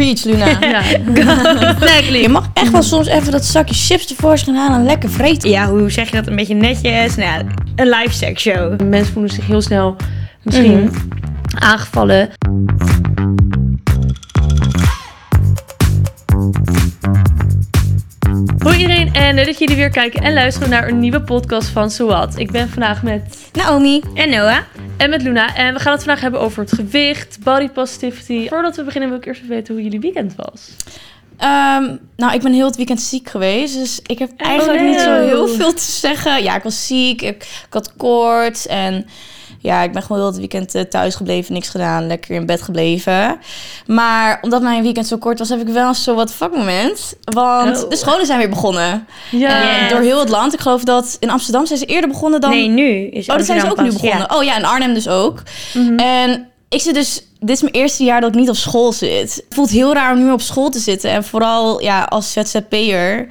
Preach, Luna. Ja. exactly. Je mag echt wel soms even dat zakje chips tevoorschijn halen en lekker vreten. Ja, hoe zeg je dat een beetje netjes? Nou, ja, een live sex show. Mensen voelen zich heel snel misschien Mhm. aangevallen. Hoi iedereen en leuk dat jullie weer kijken en luisteren naar een nieuwe podcast van Zowat. Ik ben vandaag met Naomi. En Noah? En met Luna en we gaan het vandaag hebben over het gewicht, body positivity. Voordat we beginnen wil ik eerst even weten hoe jullie weekend was. Ehm, nou, ik ben heel het weekend ziek geweest. Dus ik heb eigenlijk nee. niet zo heel veel te zeggen. Ja, ik was ziek. Ik, ik had koorts. En ja, ik ben gewoon heel het weekend eh, thuis gebleven. Niks gedaan. Lekker in bed gebleven. Maar omdat mijn weekend zo kort was, heb ik wel een zo wat fuck moment. Want Oh. de scholen zijn weer begonnen. Ja, door heel het land. Ik geloof dat in Amsterdam zijn ze eerder begonnen dan... Nee, nu is Oh, dat zijn ze ook nu begonnen. ja. Oh ja, in Arnhem dus ook. Mhm. En ik zit dus... Dit is mijn eerste jaar dat ik niet op school zit. Het voelt heel raar om nu op school te zitten. En vooral ja, als ZZP'er.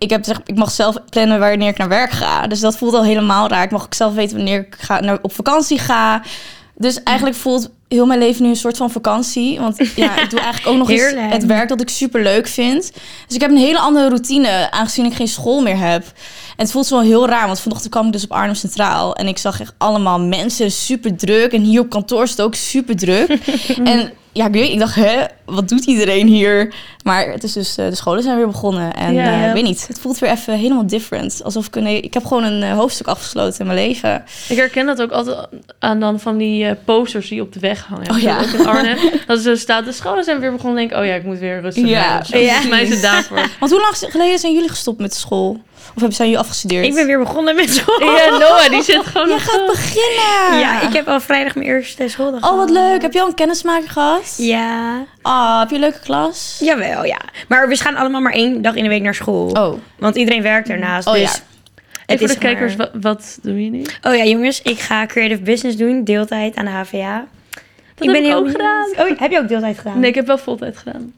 Ik, heb, zeg, ik mag zelf plannen wanneer ik naar werk ga. Dus dat voelt al helemaal raar. Ik mag ook zelf weten wanneer ik ga, naar, op vakantie ga. Dus eigenlijk voelt heel mijn leven nu een soort van vakantie. Want ja, ik doe eigenlijk ook nog eens het werk dat ik super leuk vind. Dus ik heb een hele andere routine, aangezien ik geen school meer heb. En het voelt zo heel raar, want vanochtend kwam ik dus op Arnhem Centraal. En ik zag echt allemaal mensen, super druk. En hier op kantoor is het ook super druk. en ja, ik, weet, ik dacht, hè, wat doet iedereen hier? Maar het is dus, eh, de scholen zijn weer begonnen. En eh, ik weet niet, het voelt weer even helemaal different. Alsof ik een, ik heb gewoon een eh, hoofdstuk afgesloten in mijn leven. Ik herken dat ook altijd aan dan van die posters die op de weg Oh ja. Ook in Arnhem. Dat er zo staat, de scholen zijn weer begonnen. denk ik, oh ja, ik moet weer rustig Ja. Volgens mij is het daarvoor. Want hoe lang geleden zijn jullie gestopt met school? Of hebben zijn jullie afgestudeerd? Ik ben weer begonnen met school. Ja, Noah, die zit gewoon op gaat beginnen! Ja, ik heb al vrijdag mijn eerste schooldag Oh, wat leuk. Heb je al een kennismaker gehad? Ja, Ah, heb je een leuke klas? jawel, ja. Maar we gaan allemaal maar één dag in de week naar school. Oh. Want iedereen werkt ernaast, Oh, dus... ja. En voor is de kijkers, maar- wat, wat doe je nu? Oh ja, jongens, ik ga creative business doen, deeltijd aan de HVA. Dat heb ik ook benieuwd. gedaan. Oh, heb je ook deeltijd gedaan? Nee, ik heb wel voltijd gedaan.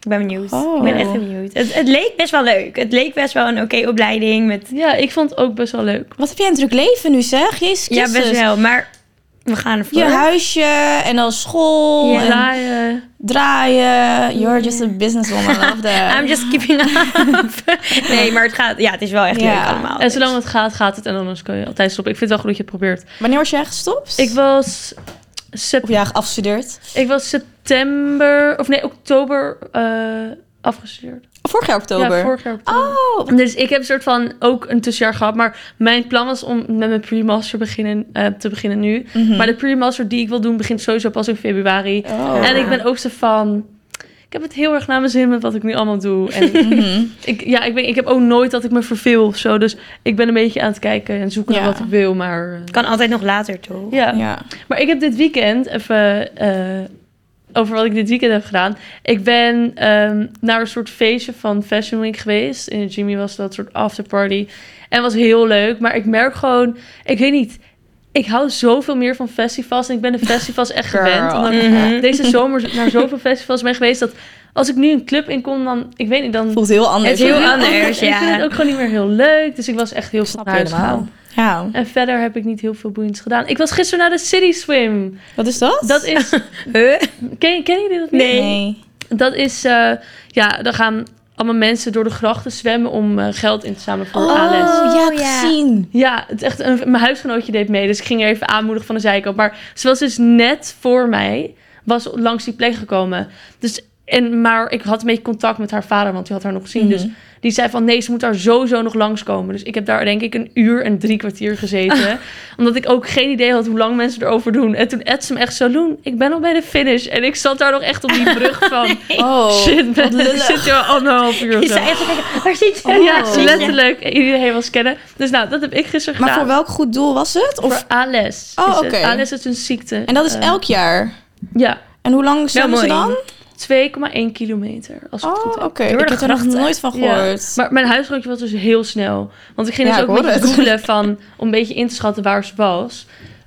Ik ben benieuwd. Oh. Ik ben echt benieuwd. Het, het leek best wel leuk. Het leek best wel een oké opleiding met... Ja, ik vond het ook best wel leuk. Wat heb jij een druk leven nu, zeg? Jezus Ja, Christus. best wel. Maar we gaan ervoor. Je huisje en dan school Ja. en Draaien. draaien. You're just a businesswoman. I love that. I'm just keeping up. nee, maar het gaat... Ja, het is wel echt Ja. leuk allemaal. En zolang het gaat, gaat het. En anders kun je altijd stoppen. Ik vind het wel goed dat je het probeert. Wanneer was jij gestopt? Ik was, Of ja, afgestudeerd? ik was september, of nee, oktober eh, afgestudeerd. Vorig jaar oktober. Ja, vorig jaar oktober. Oh. Dus ik heb een soort van ook een tussenjaar gehad. Maar mijn plan was om met mijn pre-master beginnen, eh, te beginnen nu. Mhm. Maar de pre-master die ik wil doen begint sowieso pas in februari. Oh. En ik ben ook zo van... Ik heb het heel erg naar mijn zin met wat ik nu allemaal doe. En Mhm. ik, ja, ik, ben, ik heb ook nooit dat ik me verveel of zo. Dus ik ben een beetje aan het kijken en zoeken Ja. naar wat ik wil. Maar eh, kan altijd nog later, toch? ja. Ja. Maar ik heb dit weekend even eh, over wat ik dit weekend heb gedaan. Ik ben ehm, naar een soort feestje van Fashion Week geweest. In Jimmy was dat soort afterparty. En het was heel leuk. Maar ik merk gewoon, ik weet niet. Ik hou zoveel meer van festivals. En ik ben de festivals echt Girl. gewend. Omdat ik Mhm. deze zomer naar zoveel festivals ben geweest. Dat als ik nu een club inkom, dan, ik weet niet, dan... Voelt heel anders. Het is heel anders, Ik vind ja. het ook gewoon niet meer heel leuk. Dus ik was echt heel Snap snel je huis gegaan. Ja. En verder heb ik niet heel veel boeiends gedaan. Ik was gisteren naar de City Swim. Wat is dat? Dat is... Huh? Ken, kennen jullie dat niet? Nee. Dat is... eh, ja, dan gaan allemaal mensen door de grachten zwemmen om eh, geld in te zamelen voor Oh, ALS. ja, ik heb ja. gezien. Ja, het is echt een, mijn huisgenootje deed mee, dus ik ging er even aanmoedigen van de zijkant. Maar ze was dus net voor mij, was langs die plek gekomen. Dus, en, maar ik had een beetje contact met haar vader, want die had haar nog gezien. Mhm. Dus die zei van, nee, ze moet daar sowieso nog langskomen. Dus ik heb daar denk ik een uur en drie kwartier gezeten. Omdat ik ook geen idee had hoe lang mensen erover doen. En toen Ed ze me echt zo, Loen, ik ben al bij de finish. En ik zat daar nog echt op die brug van... Oh, Shit, ben, ik zit hier al anderhalf uur of zo. zei even kijken, waar zit je? Oh. Ja, letterlijk. Iedereen was kennen. Dus nou, dat heb ik gisteren Maar gedaan. voor welk goed doel was het? Of... Voor ALS. Oh, is het. oké. ALS is een ziekte. En dat is Eh, elk jaar? Ja, En hoe lang zwemmen ze dan? 2,1 kilometer. Als ik het goed Oh, heb. oké. Ik heb er nog nooit van Ja. gehoord. Maar mijn huisgenootje was dus heel snel. Want ik ging Ja, dus ook een hoor beetje het. googlen van, om een beetje in te schatten waar ze was.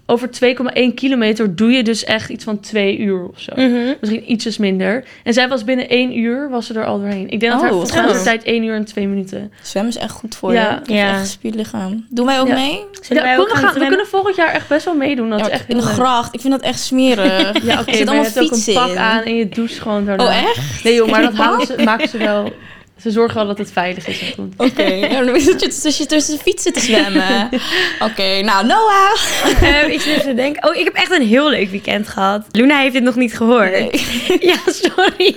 Over 2,1 kilometer doe je dus echt iets van twee uur of zo. Mhm. Misschien ietsjes minder. En zij was binnen één uur, was ze er al doorheen. Ik denk dat Oh, haar wat volgens goed. tijd één uur en twee minuten. Zwemmen is echt goed voor Ja. je. Ja. Echt gespierd lichaam. Doen wij ook Ja. mee? Zullen wij Ja, ook we, gaan kunnen volgend jaar echt best wel meedoen. Dat Ja, is echt in de gracht. Ik vind dat echt smerig. Ja, oké, zit je allemaal hebt ook een fietsen pak in. aan en je doucht gewoon daarna. Oh, echt? Nee joh, maar dat halen ze, maken ze wel... Ze zorgen wel dat het veilig is en. Oké, ja, dan zit je tussen, tussen de fietsen te zwemmen. Oké, nou Noah. Ehm, ik zit te denken. Oh, ik heb echt een heel leuk weekend gehad. Luna heeft dit nog niet gehoord. Ja, sorry.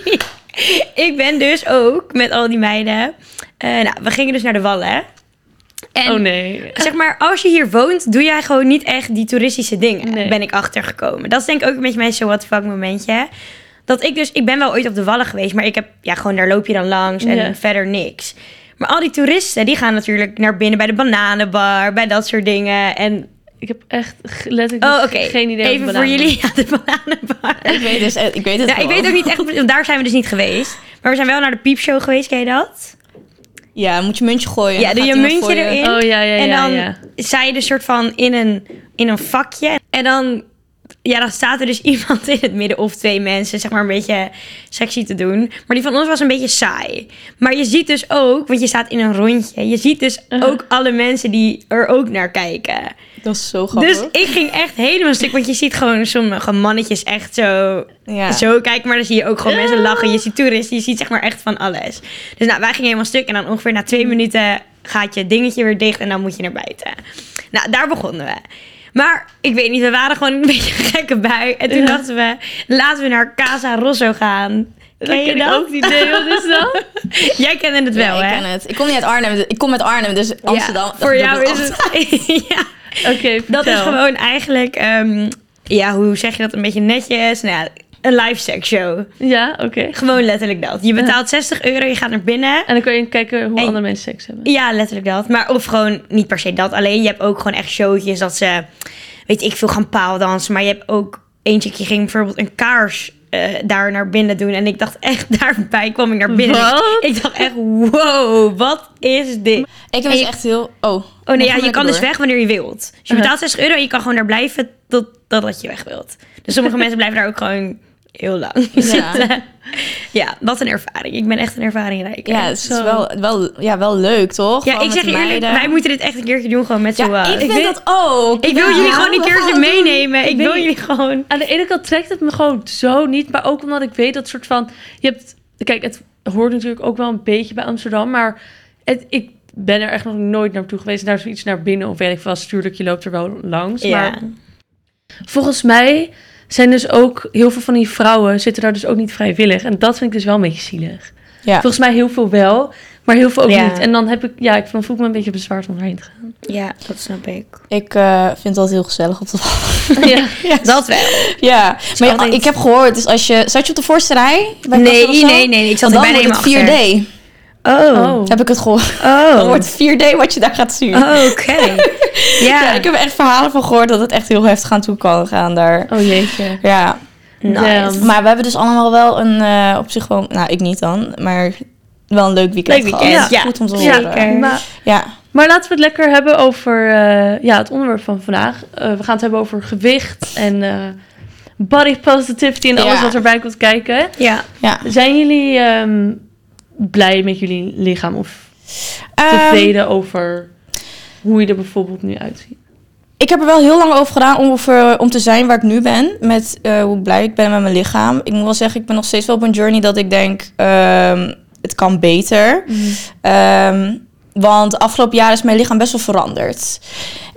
Ik ben dus ook met al die meiden. eh, nou, we gingen dus naar de Wallen. En oh nee. zeg maar, als je hier woont, doe jij gewoon niet echt die toeristische dingen. Nee. Ben ik achtergekomen. Dat is denk ik ook een beetje mijn so what the fuck momentje. Dat ik dus, ik ben wel ooit op de Wallen geweest, maar ik heb, ja, gewoon daar loop je dan langs en Ja. verder niks. Maar al die toeristen, die gaan natuurlijk naar binnen bij de bananenbar, bij dat soort dingen. En, Ik heb echt letterlijk oh, geen idee Even voor jullie, ja, de bananenbar. Ik weet, dus, eh, ik weet het Ja, ik weet ook niet echt, want daar zijn we dus niet geweest. Maar we zijn wel naar de piepshow geweest, ken je dat? Ja, moet je muntje gooien. Ja, Dan doe je muntje erin. Oh ja, ja, ja. en dan ja. je dus soort van in een, in een vakje. En dan, ja, dan staat er dus iemand in het midden of twee mensen, zeg maar een beetje sexy te doen. Maar die van ons was een beetje saai. Maar je ziet dus ook, want je staat in een rondje, je ziet dus Uh-huh. ook alle mensen die er ook naar kijken. Dat is zo grappig. Dus ik ging echt helemaal stuk, want je ziet gewoon sommige mannetjes echt zo ja. zo kijken, maar dan zie je ook gewoon mensen lachen. Je ziet toeristen, je ziet zeg maar echt van alles. Dus nou, wij gingen helemaal stuk en dan ongeveer na twee minuten gaat je dingetje weer dicht en dan moet je naar buiten. Nou, daar begonnen we. Maar ik weet niet, we waren gewoon een beetje een gekke bui. En toen Ja. dachten we, laten we naar Casa Rosso gaan. Dat Ken je ik dat? ook niet. Nee, wat is dat? Jij kende het wel, Ja, ik hè? ken het. Ik kom niet uit Arnhem. dus- Ik kom uit Arnhem, dus Amsterdam. Ja, voor jou ik is het... ja. Oké, Dat is gewoon eigenlijk, ehm, ja, hoe zeg je dat een beetje netjes? Nou, ja, een live sex show. Ja, oké. Gewoon letterlijk dat. Je betaalt 60 euro, je gaat naar binnen. En dan kun je kijken hoe En- andere mensen seks hebben. Ja, letterlijk dat. Maar of gewoon niet per se dat alleen. Je hebt ook gewoon echt showtjes dat ze, weet ik veel, gaan paaldansen. Maar je hebt ook eentje die ging bijvoorbeeld een kaars eh, daar naar binnen doen. En ik dacht echt, daarbij kwam ik naar binnen. Wat? Ik dacht echt, wow, wat is dit? Ik je- echt heel... Oh, Oh nee, ja, je kan dus weg wanneer je wilt. Dus je Uh-huh. betaalt 60 euro en je kan gewoon daar blijven tot, totdat je weg wilt. Dus sommige mensen blijven daar ook gewoon heel lang zitten. Ja, wat een ervaring. Ik ben echt een ervaringrijk. Ja, het is Zo. wel, wel, ja, wel leuk, toch? Ja, Gewoon ik zeg de eerlijk, wij moeten dit echt een keertje doen gewoon met z'n Ja, ik vind dat ook. Ik wil Ja, jullie gewoon een keertje meenemen. Ik Ik wil jullie gewoon... Aan de ene kant trekt het me gewoon zo niet. Maar ook omdat ik weet dat soort van... Je hebt... Kijk, het hoort natuurlijk ook wel een beetje bij Amsterdam. Maar het, ik ben er echt nog nooit naartoe geweest. Daar is iets naar binnen of weet ik veel. Tuurlijk, je loopt er wel langs. Maar volgens mij zijn dus ook heel veel van die vrouwen... zitten daar dus ook niet vrijwillig. En dat vind ik dus wel een beetje zielig. Ja. Volgens mij heel veel wel, maar heel veel ook Ja. niet. En dan heb ik... Ja, ik voel ik me een beetje bezwaard om daarheen te gaan. ja, dat snap ik. Ik eh, vind dat heel gezellig op de ja. Dat wel. Ja, maar ja, altijd- ik heb gehoord, dus als je... Zat je op de voorste rij? Bij Nee, nee, nee, ik zat dan bijna wordt het helemaal 4D. Oh. Oh. Heb ik het gehoord. Oh. Dan wordt het 4D wat je daar gaat zien. Oh, Oké. Ja, Ja. ik heb echt verhalen van gehoord dat het echt heel heftig aan toe kan gaan daar. Oh jeetje. Ja, Nice. Damn. maar we hebben dus allemaal wel een, eh, op zich wel, nou ik niet dan, maar wel een leuk weekend Leuk gehad. weekend, ja. Goed om te horen. Zeker. Maar, Ja, maar laten we het lekker hebben over eh, ja, het onderwerp van vandaag. Eh, we gaan het hebben over gewicht en eh, body positivity en alles Ja. wat erbij komt kijken. Ja. ja. Zijn jullie ehm, blij met jullie lichaam of tevreden over hoe je er bijvoorbeeld nu uitziet? ik heb er wel heel lang over gedaan om, over, om te zijn waar ik nu ben. Met eh, hoe blij ik ben met mijn lichaam. Ik moet wel zeggen, ik ben nog steeds wel op een journey dat ik denk, ehm, het kan beter. Ehm, want afgelopen jaren is mijn lichaam best wel veranderd.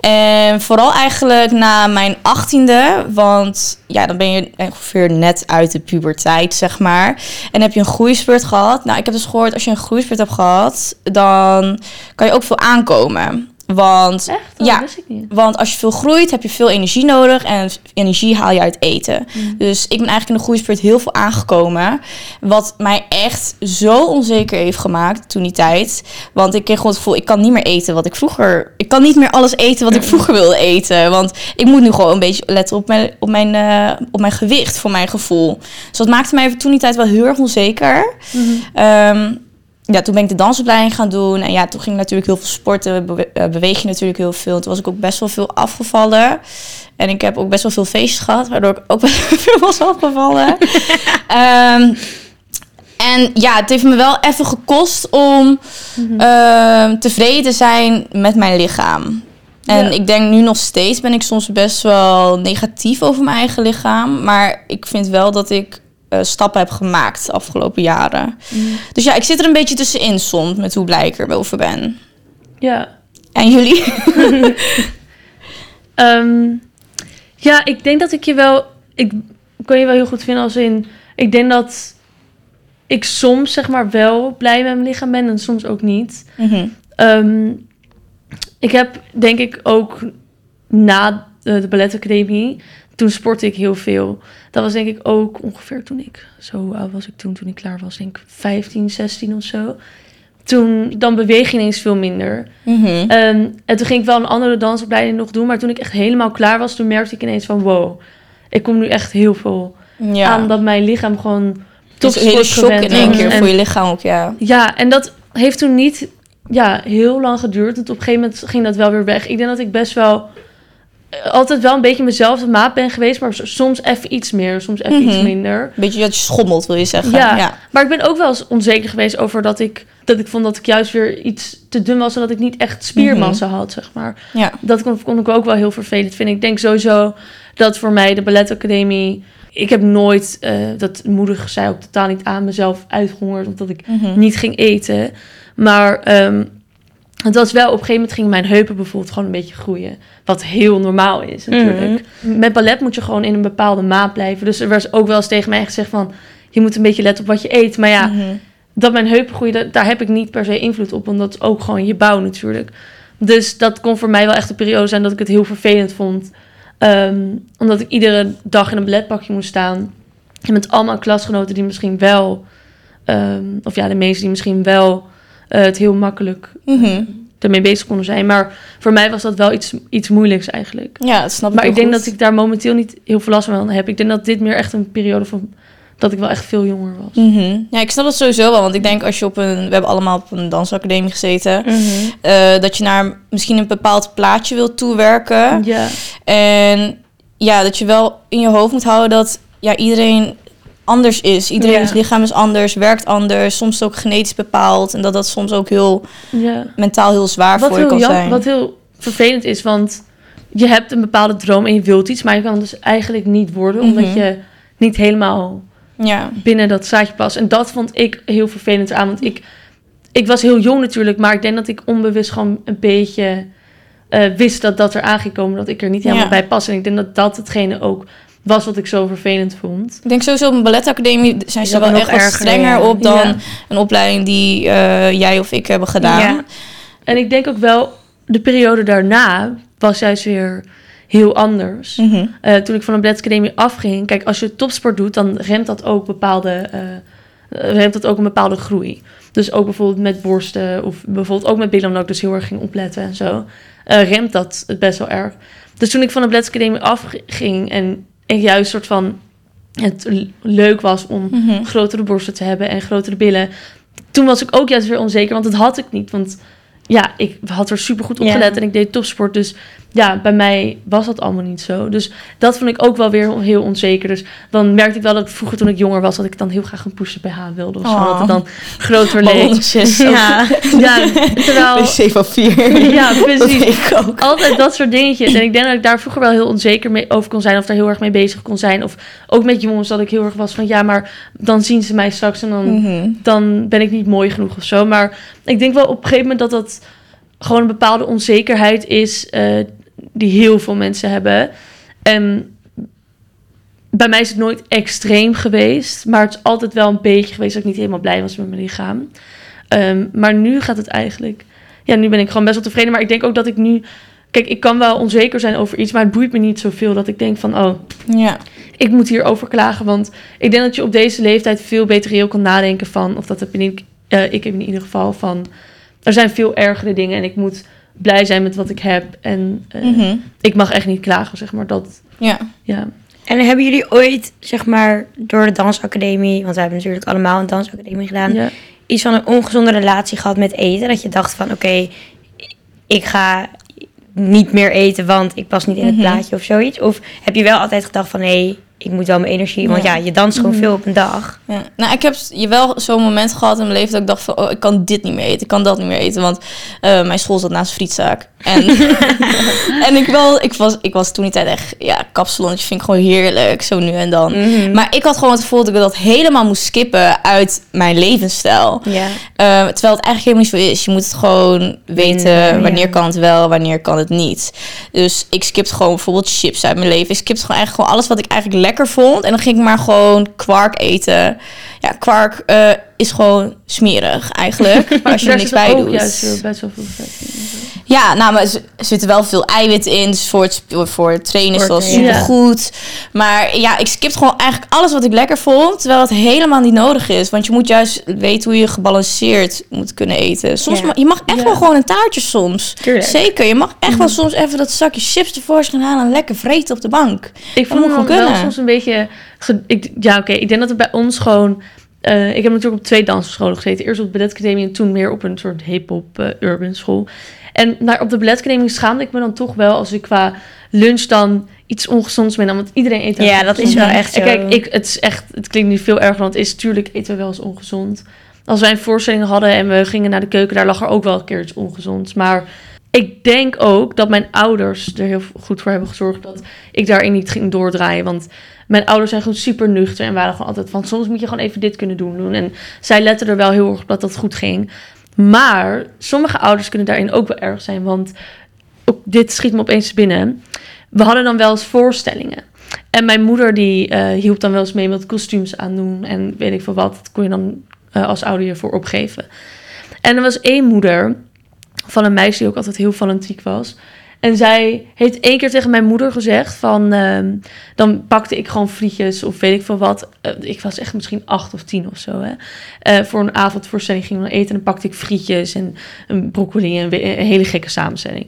En vooral eigenlijk na mijn achttiende. Want ja, dan ben je ongeveer net uit de puberteit, zeg maar. En heb je een groeispurt gehad. Nou, ik heb dus gehoord, als je een groeispurt hebt gehad... dan kan je ook veel aankomen. Want Echt? Oh, Ja. Dat wist ik niet. want als je veel groeit, heb je veel energie nodig. En energie haal je uit eten. Dus ik ben eigenlijk in de groeispurt heel veel aangekomen. Wat mij echt zo onzeker heeft gemaakt toen die tijd. Want ik kreeg gewoon het gevoel, ik kan niet meer eten wat ik vroeger... Ik kan niet meer alles eten wat ik vroeger wilde eten. Want ik moet nu gewoon een beetje letten op mijn, op mijn, eh, op mijn gewicht, voor mijn gevoel. Dus dat maakte mij toen die tijd wel heel erg onzeker. Ehm, ja, toen ben ik de dansopleiding gaan doen. En ja, toen ging ik natuurlijk heel veel sporten. Bewe eh, beweeg je natuurlijk heel veel. Toen was ik ook best wel veel afgevallen. En ik heb ook best wel veel feestjes gehad. Waardoor ik ook best wel veel was afgevallen. Ehm, en ja, het heeft me wel even gekost om ehm, tevreden te zijn met mijn lichaam. En Ja. ik denk nu nog steeds ben ik soms best wel negatief over mijn eigen lichaam. Maar ik vind wel dat ik eh, stappen heb gemaakt de afgelopen jaren. Dus ja, ik zit er een beetje tussenin soms met hoe blij ik erover ben. Ja. En jullie? Ehm, ja, ik denk dat ik je wel... Ik kan je wel heel goed vinden als in... Ik denk dat ik soms zeg maar wel blij met mijn lichaam ben en soms ook niet. Mhm. Ehm, ik heb denk ik ook na de, de balletacademie... Toen sportte ik heel veel. Dat was denk ik ook ongeveer toen ik... Zo oud was ik toen, toen ik klaar was. Denk ik 15, 16 of zo. Toen, dan beweeg je ineens veel minder. Mhm. Ehm, en toen ging ik wel een andere dansopleiding nog doen. Maar toen ik echt helemaal klaar was, toen merkte ik ineens van... Wow, ik kom nu echt heel veel Ja. aan dat mijn lichaam gewoon Dus een shock in één keer En- voor je lichaam ook, ja. Ja, en dat heeft toen niet ja, heel lang geduurd. Want op een gegeven moment ging dat wel weer weg. Ik denk dat ik best wel... eh, Altijd wel een beetje mezelf de maat ben geweest. Maar soms even iets meer, soms even iets Mhm. minder. Beetje dat je schommelt, wil je zeggen. Ja. ja. Maar ik ben ook wel eens onzeker geweest over dat ik... Dat ik vond dat ik juist weer iets te dun was. En dat ik niet echt spiermassa had, zeg maar. Ja. Dat kon, kon ik ook wel heel vervelend vinden. Ik denk sowieso dat voor mij de balletacademie... Ik heb nooit, eh, dat moedig zei ook totaal niet aan mezelf uitgehongerd... omdat ik Mhm. niet ging eten. Maar ehm, het was wel, op een gegeven moment gingen mijn heupen bijvoorbeeld gewoon een beetje groeien. Wat heel normaal is natuurlijk. Met ballet moet je gewoon in een bepaalde maat blijven. Dus er was ook wel eens tegen mij gezegd van... je moet een beetje letten op wat je eet. Maar ja, Mhm. dat mijn heupen groeien, daar heb ik niet per se invloed op. Want dat is ook gewoon je bouw natuurlijk. Dus dat kon voor mij wel echt een periode zijn dat ik het heel vervelend vond. Ehm, omdat ik iedere dag in een balletpakje moest staan. En met allemaal klasgenoten die misschien wel... ehm, of ja, de meesten die misschien wel het heel makkelijk Mhm. ermee bezig konden zijn. Maar voor mij was dat wel iets, iets moeilijks eigenlijk. Ja, dat snap ik Maar ik denk goed. dat ik daar momenteel niet heel veel last van heb. Ik denk dat dit meer echt een periode van... dat ik wel echt veel jonger was. Mhm. Ja, ik snap dat sowieso wel. Want ik denk als je op een... We hebben allemaal op een dansacademie gezeten. Mhm. eh, dat je naar misschien een bepaald plaatje wilt toewerken. Ja, En ja, dat je wel in je hoofd moet houden dat ja, iedereen anders is. Iedereen's Ja. lichaam is anders, werkt anders. Soms ook genetisch bepaald. En dat dat soms ook heel ja. mentaal heel zwaar Wat voor je kan jam- zijn. wat heel vervelend is, want je hebt een bepaalde droom en je wilt iets, maar je kan het dus eigenlijk niet worden, omdat Mhm. je niet helemaal Ja. binnen dat zaadje past. En dat vond ik heel vervelend aan, want ik, ik was heel jong natuurlijk, maar ik denk dat ik onbewust gewoon een beetje eh, wist dat dat er aan ging komen, dat ik er niet helemaal bij pas. En ik denk dat dat hetgene ook was wat ik zo vervelend vond. Ik denk sowieso op een balletacademie zijn ze wel echt wat erger, strenger ja. op dan Ja. een opleiding die eh, jij of ik hebben gedaan. Ja. En ik denk ook wel, de periode daarna was juist weer heel anders. Mhm. Eh, toen ik van de balletacademie afging, kijk, als je topsport doet, dan remt dat ook bepaalde, eh, remt dat ook een bepaalde groei. Dus ook bijvoorbeeld met borsten of bijvoorbeeld ook met billen, omdat ik dus heel erg ging opletten en zo, eh, remt dat het best wel erg. Dus toen ik van de balletacademie afging en ik juist soort van het leuk was om Mhm. grotere borsten te hebben en grotere billen, toen was ik ook juist weer onzeker, want dat had ik niet, want ja, ik had er super goed op gelet en ik deed topsport, dus ja, bij mij was dat allemaal niet zo. Dus dat vond ik ook wel weer heel onzeker. Dus dan merkte ik wel dat ik vroeger toen ik jonger was, dat ik dan heel graag een push-up BH wilde. Of zo, Oh. dat het dan groter leek. Ja. Ja, terwijl... Wc papier. Ja, precies. Ik ook. Altijd dat soort dingetjes. En ik denk dat ik daar vroeger wel heel onzeker mee over kon zijn. Of daar heel erg mee bezig kon zijn. Of ook met jongens dat ik heel erg was van... Ja, maar dan zien ze mij straks en dan Mhm. dan ben ik niet mooi genoeg of zo. Maar ik denk wel op een gegeven moment dat dat gewoon een bepaalde onzekerheid is eh, die heel veel mensen hebben. En bij mij is het nooit extreem geweest, maar het is altijd wel een beetje geweest dat ik niet helemaal blij was met mijn lichaam. Ehm, maar nu gaat het eigenlijk, ja, nu ben ik gewoon best wel tevreden. Maar ik denk ook dat ik nu, kijk, ik kan wel onzeker zijn over iets, maar het boeit me niet zoveel dat ik denk van, oh, Ja. ik moet hierover klagen. Want ik denk dat je op deze leeftijd veel beter reëel kan nadenken van... of dat heb ik, eh, ik heb in ieder geval van... er zijn veel ergere dingen en ik moet blij zijn met wat ik heb. En eh, Mhm. ik mag echt niet klagen, zeg maar. Dat, Ja. ja. En hebben jullie ooit, zeg maar, door de dansacademie, want we hebben natuurlijk allemaal een dansacademie gedaan, ja. iets van een ongezonde relatie gehad met eten? Dat je dacht van, oké, ik ga niet meer eten, want ik pas niet in het Mhm. plaatje of zoiets? Of heb je wel altijd gedacht van, hé, ik moet wel mijn energie... Want ja, Ja. je danst gewoon Mhm. veel op een dag. Ja. Nou, ik heb je wel zo'n moment gehad in mijn leven dat ik dacht van, oh, ik kan dit niet meer eten, ik kan dat niet meer eten, want eh, mijn school zat naast frietzaak. En, en ik, wel, ik, was, ik was toen die tijd echt, ja, kapsalonnetje vind ik gewoon heerlijk, zo nu en dan. Mhm. Maar ik had gewoon het gevoel dat ik dat helemaal moest skippen uit mijn levensstijl. Ja. Eh, terwijl het eigenlijk helemaal niet zo is. Je moet het gewoon weten ja. wanneer kan het wel, wanneer kan het niet. Dus ik skipte gewoon bijvoorbeeld chips uit mijn leven. Ik skipte gewoon eigenlijk gewoon alles wat ik eigenlijk lekker vond. En dan ging ik maar gewoon kwark eten. Ja, kwark eh, is gewoon smerig eigenlijk. als je er niks bij ook doet. juist best wel veel vet in. Ja, nou, maar er zitten wel veel eiwitten in. Dus voor het, voor het trainen is dat Sporten, ja. supergoed. Maar ja, ik skipte gewoon eigenlijk alles wat ik lekker vond. Terwijl het helemaal niet nodig is. Want je moet juist weten hoe je gebalanceerd moet kunnen eten. Soms Ja. ma- je mag echt Ja. wel gewoon een taartje soms. Tuurlijk. Zeker, je mag echt wel soms even dat zakje chips tevoorschijn halen... en lekker vreten op de bank. Ik Dat vond gewoon wel soms een beetje... Ik, ja, oké. Ik denk dat het bij ons gewoon... eh, ik heb natuurlijk op twee dansscholen gezeten. Eerst op de balletacademie en toen meer op een soort hip-hop eh, urban school. En maar op de balletacademie schaamde ik me dan toch wel als ik qua lunch dan iets ongezonds meenam. Want iedereen eet Ja, dat is wel echt zo. En kijk, ik, het, is echt, het klinkt nu veel erger dan het is. Tuurlijk eten we wel eens ongezond. Als wij een voorstelling hadden en we gingen naar de keuken, daar lag er ook wel een keer iets ongezonds. Maar ik denk ook dat mijn ouders er heel goed voor hebben gezorgd dat ik daarin niet ging doordraaien. Want mijn ouders zijn gewoon super nuchter en waren gewoon altijd van soms moet je gewoon even dit kunnen doen. En zij letten er wel heel erg op dat dat goed ging. Maar sommige ouders kunnen daarin ook wel erg zijn. Want ook dit schiet me opeens binnen. We hadden dan wel eens voorstellingen. En mijn moeder die eh, hielp dan wel eens mee met kostuums aandoen. En weet ik veel wat. Dat kon je dan eh, als ouder je voor opgeven. En er was één moeder van een meisje die ook altijd heel fanatiek was. En zij heeft één keer tegen mijn moeder gezegd van... ehm, dan pakte ik gewoon frietjes of weet ik veel wat. Eh, ik was echt misschien acht of tien of zo. Hè. Eh, voor een avondvoorstelling gingen we dan eten. En dan pakte ik frietjes en een broccoli en een hele gekke samenstelling.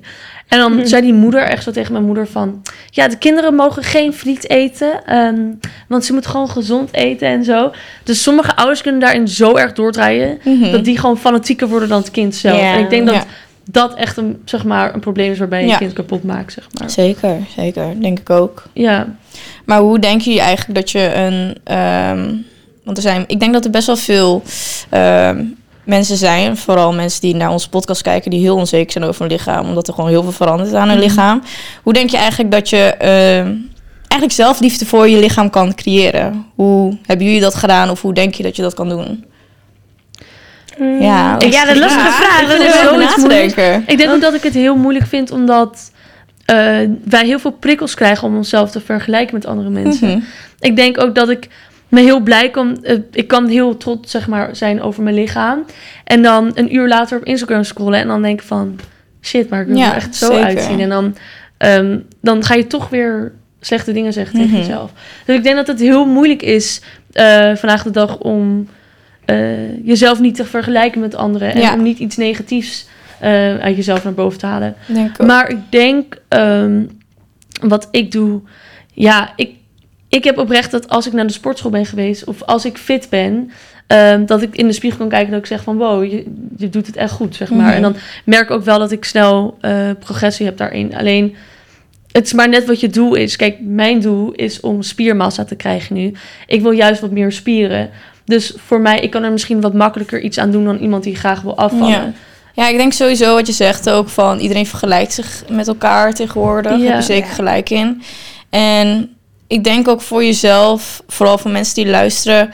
En dan zei die moeder echt zo tegen mijn moeder van... Ja, de kinderen mogen geen friet eten. ehm, want ze moeten gewoon gezond eten en zo. Dus sommige ouders kunnen daarin zo erg doordraaien... Mhm. dat die gewoon fanatieker worden dan het kind zelf. En ik denk dat. Dat echt een, zeg maar, een probleem is waarbij je Ja. kind kapot maakt, zeg maar. Zeker, zeker. Denk ik ook. Ja, Maar hoe denk je eigenlijk dat je een... ehm, want er zijn... Ik denk dat er best wel veel ehm, mensen zijn... vooral mensen die naar onze podcast kijken... die heel onzeker zijn over hun lichaam... omdat er gewoon heel veel verandert aan hun Mhm. lichaam. Hoe denk je eigenlijk dat je... ehm, eigenlijk zelf liefde voor je lichaam kan creëren? Hoe hebben jullie dat gedaan? Of hoe denk je dat je dat kan doen? Ja, ja, dat is een lastige vraag. Ik Dat is iets moeilijks. denken. ik denk ook dat ik het heel moeilijk vind... omdat eh, wij heel veel prikkels krijgen... om onszelf te vergelijken met andere mensen. Mhm. Ik denk ook dat ik me heel blij kan... eh, ik kan heel trots zeg maar, zijn over mijn lichaam. En dan een uur later op Instagram scrollen... en dan denk ik van... shit, maar ik wil Ja, er echt zo zeker. uitzien. En dan, ehm, dan ga je toch weer slechte dingen zeggen tegen Mhm. jezelf. Dus ik denk dat het heel moeilijk is eh, vandaag de dag... om eh, jezelf niet te vergelijken met anderen... en Ja. om niet iets negatiefs eh, uit jezelf naar boven te halen. Maar ik denk, ehm, wat ik doe, ja, ik, ik heb oprecht dat als ik naar de sportschool ben geweest of als ik fit ben, ehm, dat ik in de spiegel kan kijken dat ik zeg van wow, je, je doet het echt goed, zeg maar. Mhm. En dan merk ik ook wel dat ik snel eh, progressie heb daarin. Alleen, het is maar net wat je doel is. Kijk, mijn doel is om spiermassa te krijgen nu. Ik wil juist wat meer spieren. Dus voor mij, ik kan er misschien wat makkelijker iets aan doen dan iemand die graag wil afvallen. Ja. Ja, ik denk sowieso wat je zegt ook van iedereen vergelijkt zich met elkaar tegenwoordig. Daar Ja. heb je zeker gelijk in. En ik denk ook voor jezelf, vooral voor mensen die luisteren,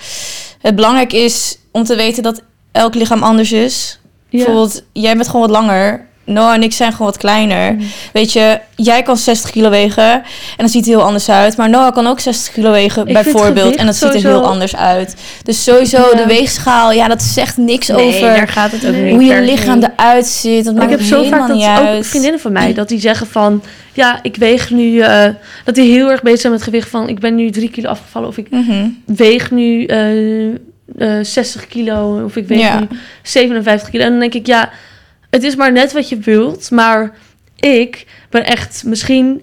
het belangrijk is om te weten dat elk lichaam anders is. Ja. Bijvoorbeeld, jij bent gewoon wat langer. Noah en ik zijn gewoon wat kleiner. Mhm. Weet je, jij kan 60 kilo wegen en dan ziet het heel anders uit. Maar Noah kan ook 60 kilo wegen, Ik bijvoorbeeld. En dat ziet er heel anders uit. Dus sowieso Ja. de weegschaal, ja, dat zegt niks Nee, over daar gaat het ook Nee. niet hoe je lichaam eruit ziet. Dat ik heb zo vaak dat ook vriendinnen van mij dat die zeggen van ja ik weeg nu eh, dat die heel erg bezig zijn met gewicht van ik ben nu drie kilo afgevallen of ik Mhm. weeg nu eh, eh, 60 kilo of ik weeg Ja. nu 57 kilo en dan denk ik ja het is maar net wat je wilt maar ik ben echt misschien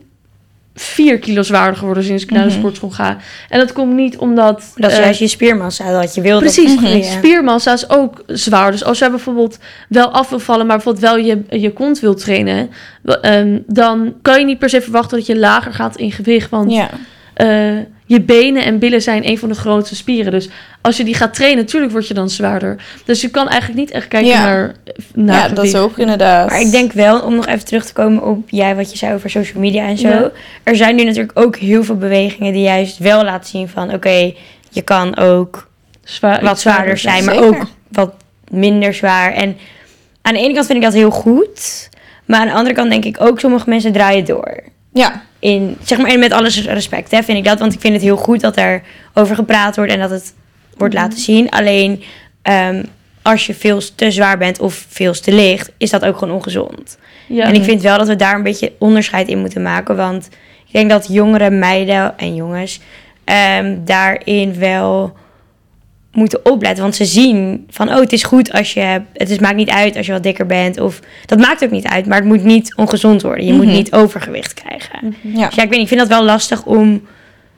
vier kilo zwaarder geworden sinds ik naar de Mhm. sportschool ga. En dat komt niet omdat... Dat is eh, juist je spiermassa dat je wil. Precies, spiermassa is ook zwaar. Dus als jij bijvoorbeeld wel af wil vallen, maar bijvoorbeeld wel je, je kont wil trainen, ehm, dan kan je niet per se verwachten dat je lager gaat in gewicht. Want Ja. eh, je benen en billen zijn een van de grootste spieren. Dus als je die gaat trainen, natuurlijk word je dan zwaarder. Dus je kan eigenlijk niet echt kijken Ja. naar, naar ja, dat is ook inderdaad. Maar ik denk wel, om nog even terug te komen op jij wat je zei over social media en zo. Ja. Er zijn nu natuurlijk ook heel veel bewegingen die juist wel laten zien van oké, je kan ook Zwaar, wat zwaarder zijn, maar Zeker. ook wat minder zwaar. En aan de ene kant vind ik dat heel goed. Maar aan de andere kant denk ik ook, sommige mensen draaien door. Ja, In, zeg maar, en met alles respect hè, vind ik dat. Want ik vind het heel goed dat er over gepraat wordt en dat het wordt Mhm. laten zien. Alleen ehm, als je veel te zwaar bent of veel te licht, is dat ook gewoon ongezond. Ja. En ik vind wel dat we daar een beetje onderscheid in moeten maken. Want ik denk dat jongere meiden en jongens ehm, daarin wel moeten opletten. Want ze zien van, oh, het is goed als je... Het is, maakt niet uit als je wat dikker bent. Of, dat maakt ook niet uit, maar het moet niet ongezond worden. Je moet Mhm. niet overgewicht krijgen. ja. Dus ja, ik weet niet, ik vind dat wel lastig om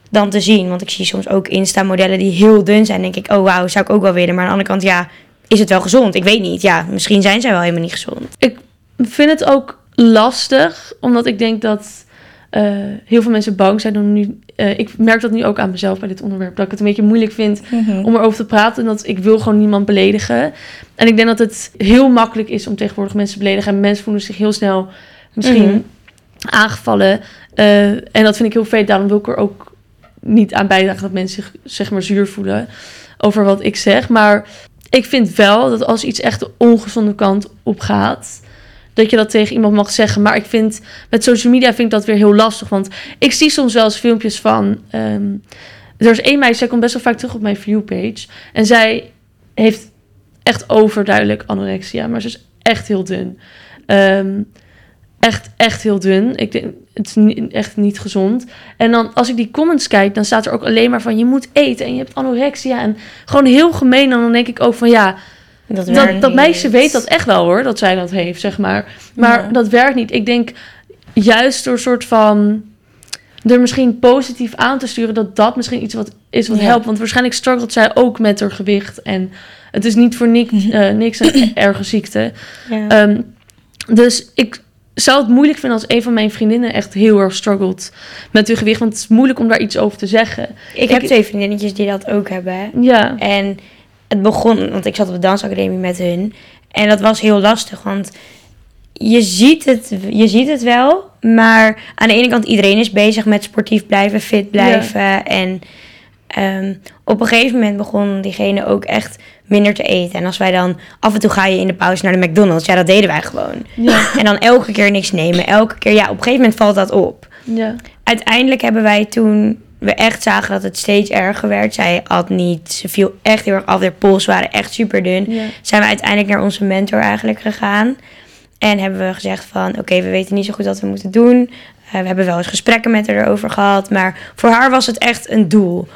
dan te zien. Want ik zie soms ook Insta-modellen die heel dun zijn. denk ik, oh wauw, zou ik ook wel willen. Maar aan de andere kant, ja, is het wel gezond? Ik weet niet. Ja, misschien zijn zij wel helemaal niet gezond. Ik vind het ook lastig, omdat ik denk dat eh, heel veel mensen bang zijn om nu. eh, ik merk dat nu ook aan mezelf bij dit onderwerp, dat ik het een beetje moeilijk vind Mhm. om erover te praten. En dat ik wil gewoon niemand beledigen. En ik denk dat het heel makkelijk is om tegenwoordig mensen te beledigen. En mensen voelen zich heel snel misschien Mhm. aangevallen. Eh, en dat vind ik heel vet. Daarom wil ik er ook niet aan bijdragen dat mensen zich zeg maar zuur voelen over wat ik zeg. Maar ik vind wel dat als iets echt de ongezonde kant op gaat, dat je dat tegen iemand mag zeggen. Maar ik vind met social media vind ik dat weer heel lastig. Want ik zie soms wel eens filmpjes van. ehm, er is één meisje, zij komt best wel vaak terug op mijn viewpage. En zij heeft echt overduidelijk anorexia, maar ze is echt heel dun. Ehm, echt, echt heel dun. Ik denk, het is echt niet gezond. En dan, als ik die comments kijk, dan staat er ook alleen maar van... je moet eten en je hebt anorexia. En gewoon heel gemeen. En dan denk ik ook van, ja... Dat, Dat, meisje weet dat echt wel hoor, dat zij dat heeft, zeg maar. Maar Ja. dat werkt niet. Ik denk juist door een soort van er misschien positief aan te sturen, dat dat misschien iets wat is wat Ja. helpt. Want waarschijnlijk struggelt zij ook met haar gewicht. En het is niet voor niks, Mhm. eh, niks een erge ziekte. Ja. Ehm, dus ik zou het moeilijk vinden als een van mijn vriendinnen echt heel erg struggelt met hun gewicht. Want het is moeilijk om daar iets over te zeggen. ik heb ik- twee vriendinnetjes die dat ook hebben. Ja, En het begon, want ik zat op de dansacademie met hun. En dat was heel lastig, want je ziet het, je ziet het wel. Maar aan de ene kant, iedereen is bezig met sportief blijven, fit blijven. En ehm, op een gegeven moment begon diegene ook echt minder te eten. En als wij dan, af en toe ga je in de pauze naar de McDonald's. Ja, dat deden wij gewoon. ja, En dan elke keer niks nemen. Elke keer, ja, op een gegeven moment valt dat op ja. uiteindelijk hebben wij toen we echt zagen dat het steeds erger werd. Zij had niet, ze viel echt heel erg af. De pols waren echt super dun. ja. Zijn we uiteindelijk naar onze mentor eigenlijk gegaan. En hebben we gezegd van, oké, we weten niet zo goed wat we moeten doen. Eh, we hebben wel eens gesprekken met haar erover gehad. Maar voor haar was het echt een doel.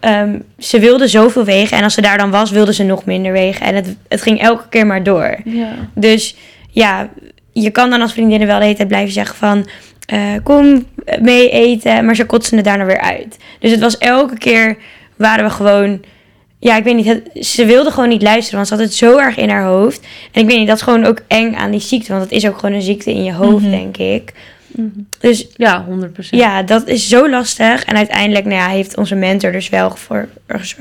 Ehm, ze wilde zoveel wegen. En als ze daar dan was, wilde ze nog minder wegen. En het, het ging elke keer maar door. ja. Dus ja, je kan dan als vriendinnen wel de hele tijd blijven zeggen van... eh, kom mee eten, maar ze kotsen het daarna weer uit. Dus het was elke keer waren we gewoon... Ja, ik weet niet, het- ze wilde gewoon niet luisteren, want ze had het zo erg in haar hoofd. En ik weet niet, dat is gewoon ook eng aan die ziekte, want het is ook gewoon een ziekte in je hoofd, Mhm. denk ik. Mhm. Dus Ja, 100%. ja, dat is zo lastig. En uiteindelijk nou ja, heeft onze mentor dus wel voor,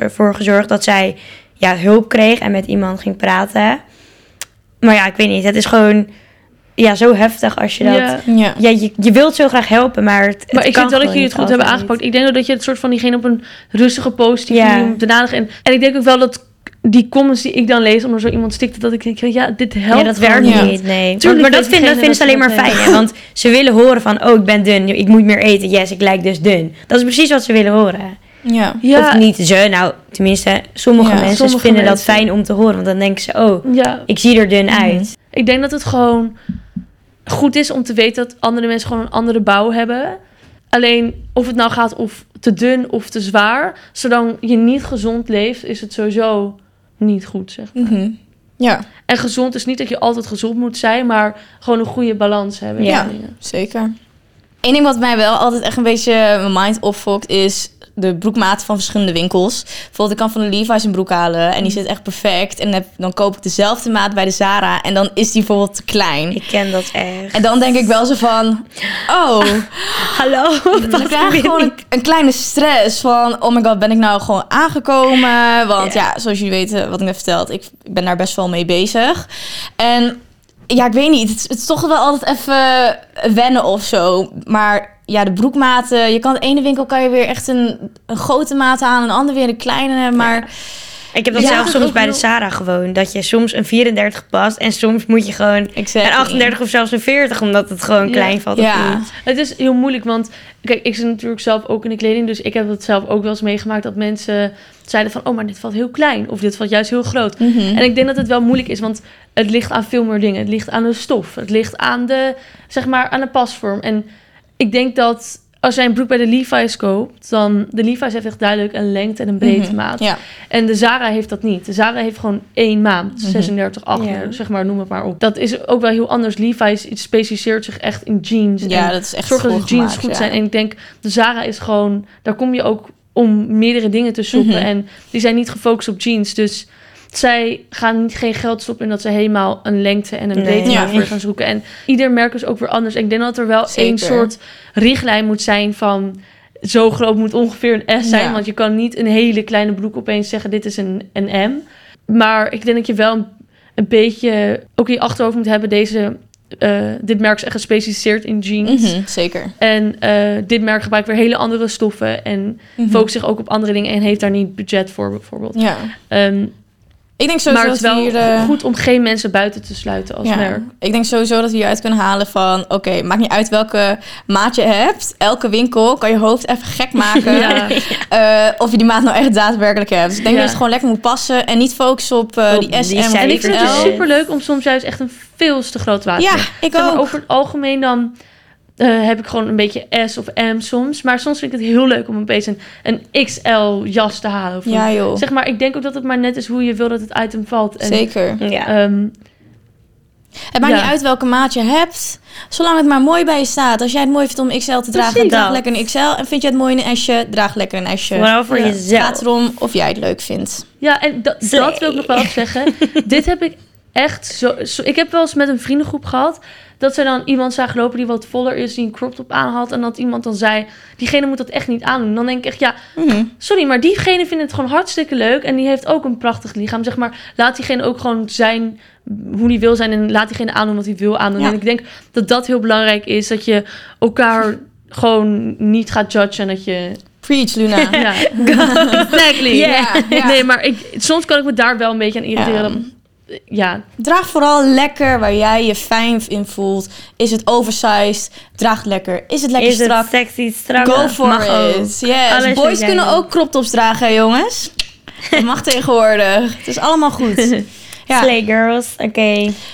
voor gezorgd dat zij ja, hulp kreeg en met iemand ging praten. Maar ja, ik weet niet. Het is gewoon ja, zo heftig als je dat... Ja, Ja. Ja. je, je wilt zo graag helpen, maar het, het Maar ik vind wel dat jullie het goed hebben aangepakt. Ik denk ook dat je het soort van diegene op een rustige, positieve manier moet benaderen. En, en ik denk ook wel dat die comments die ik dan lees, om er zo iemand stikte, dat ik denk, ja, dit helpt Ja, dat werkt niet, nee. Tuurlijk maar dat, vind, dat vinden ze alleen maar fijn, hè? Want ze willen horen van, oh, ik ben dun, ik moet meer eten. Yes, ik lijk dus dun. Dat is precies wat ze willen horen. Ja. Ja, Of niet ze, nou, tenminste, sommige Ja, mensen sommige vinden mensen. dat fijn om te horen. Want dan denken ze, oh, ja, ik zie er dun Mhm. uit. ik denk dat het gewoon goed is om te weten dat andere mensen gewoon een andere bouw hebben. Alleen of het nou gaat of te dun of te zwaar, zolang je niet gezond leeft, is het sowieso niet goed, zeg maar. Mhm. Ja, En gezond is niet dat je altijd gezond moet zijn, maar gewoon een goede balans hebben. Ja. dingen. zeker. Eén ding wat mij wel altijd echt een beetje mijn mind opfokt is de broekmaat van verschillende winkels. Bijvoorbeeld, ik kan van de Levi's een broek halen en die zit echt perfect. En heb, dan koop ik dezelfde maat bij de Zara en dan is die bijvoorbeeld te klein. Ik ken dat echt. En dan denk ik wel zo van, oh, Hallo. dan krijg ik gewoon een, een kleine stress van, oh my god, ben ik nou gewoon aangekomen? Want ja, zoals jullie weten, wat ik net verteld, ik, ben daar best wel mee bezig. En ja, ik weet niet, het, is- het is toch wel altijd even wennen of zo. Maar ja, de broekmaten, je kan de ene winkel kan je weer echt een, een grote maat aan, en de andere weer een kleine, maar... Ik heb dat Ja, zelf dat soms bij de. Sarah gewoon. Dat je soms een 34 past en soms moet je gewoon Exactly. een 38 of zelfs een 40. Omdat het gewoon Ja. klein valt. Ja. niet. Het is heel moeilijk, want kijk, ik zit natuurlijk zelf ook in de kleding. Dus ik heb het zelf ook wel eens meegemaakt dat mensen zeiden van... oh, maar dit valt heel klein. Of dit valt juist heel groot. Mhm. En ik denk dat het wel moeilijk is, want het ligt aan veel meer dingen. Het ligt aan de stof. Het ligt aan de, zeg maar, aan de pasvorm. En ik denk dat als jij een broek bij de Levi's koopt... dan... De Levi's heeft echt duidelijk een lengte en een breedte Mhm. maat. Ja, En de Zara heeft dat niet. De Zara heeft gewoon één maand, Mhm. 36, 38, Ja. zeg maar, noem het maar op. Dat is ook wel heel anders. Levi's specialiseert zich echt in jeans. ja en dat is echt zorgen dat de jeans goed ja. zijn. En ik denk, de Zara is gewoon... Daar kom je ook om meerdere dingen te shoppen. Mhm. En die zijn niet gefocust op jeans. Dus zij gaan niet, geen geld stoppen in dat ze helemaal een lengte en een Nee. breedte Ja. voor gaan zoeken. En ieder merk is ook weer anders. Ik denk dat er wel Zeker. één soort richtlijn moet zijn van... Zo groot moet ongeveer een S zijn. Ja. Want je kan niet een hele kleine broek opeens zeggen... dit is een, een M. Maar ik denk dat je wel een, een beetje... ook in je achterhoofd moet hebben... deze, eh, dit merk is echt gespecialiseerd in jeans. Mhm, zeker. En eh, dit merk gebruikt weer hele andere stoffen. En Mhm. focust zich ook op andere dingen. En heeft daar niet budget voor bijvoorbeeld. Ja. Ehm, Ik denk sowieso maar het is dat wel hier... eh, goed om geen mensen buiten te sluiten als ja, merk. Ik denk sowieso dat we hieruit kunnen halen van... Oké, maakt niet uit welke maat je hebt. Elke winkel kan je hoofd even gek maken. Ja. eh, of je die maat nou echt daadwerkelijk hebt. Dus ik denk Ja. dat het gewoon lekker moet passen. En niet focussen op eh, Op die die SM of En ik vind het dus super leuk om soms juist echt een veel te groot water Ja, te ik Zeg maar, ook. over het algemeen dan eh, heb ik gewoon een beetje S of M soms. Maar soms vind ik het heel leuk om opeens een, een XL jas te halen. Of Ja joh, Zeg maar, ik denk ook dat het maar net is hoe je wil dat het item valt. En, zeker. Ja. ehm, Het maakt Ja. niet uit welke maat je hebt. Zolang het maar mooi bij je staat. Als jij het mooi vindt om XL te dragen, Precies draag dat. lekker een XL. En vind je het mooi in een S'je, draag lekker een S'je. Vooral voor Ja. Het gaat erom of jij het leuk vindt. Ja, en dat, wil ik nog wel zeggen. Dit heb ik echt zo, zo... Ik heb wel eens met een vriendengroep gehad... dat ze dan iemand zagen lopen die wat voller is... die een crop top aan had... en dat iemand dan zei... diegene moet dat echt niet aandoen. Dan denk ik echt, ja, Mhm. sorry... maar diegene vindt het gewoon hartstikke leuk... en die heeft ook een prachtig lichaam. Zeg maar, laat diegene ook gewoon zijn... hoe die wil zijn... en laat diegene aandoen wat hij wil aandoen. Ja. En ik denk dat dat heel belangrijk is... dat je elkaar gewoon niet gaat judgen... en dat je... Preach, Luna. Ja, exactly. Nee, maar ik, soms kan ik me daar wel een beetje aan irriteren. Ja. Ja, Draag vooral lekker waar jij je fijn in voelt. Is het oversized? Draag het lekker. Is het lekker Is het strak? sexy, strak? Go for Mag ook. it. Yes. Alles wat Boys kunnen ook crop tops dragen, jongens. Dat mag tegenwoordig. Het is allemaal goed. Ja. Slay girls. Oké.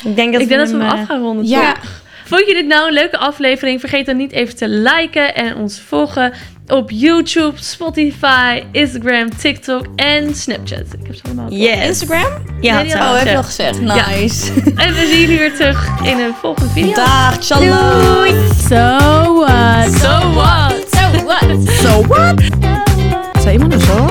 Ik denk dat ik denk dat we hem eh, af gaan ronden. Ja. Vond je dit nou een leuke aflevering? Vergeet dan niet even te liken en ons volgen op YouTube, Spotify, Instagram, TikTok en Snapchat. Ik heb ze allemaal yes. Instagram? Ja, dat oh, heb je al gezegd. Nice. En we zien jullie weer terug in een volgende video. Dag, shalom. So what? So what? So what? So what? Zou iemand een zo?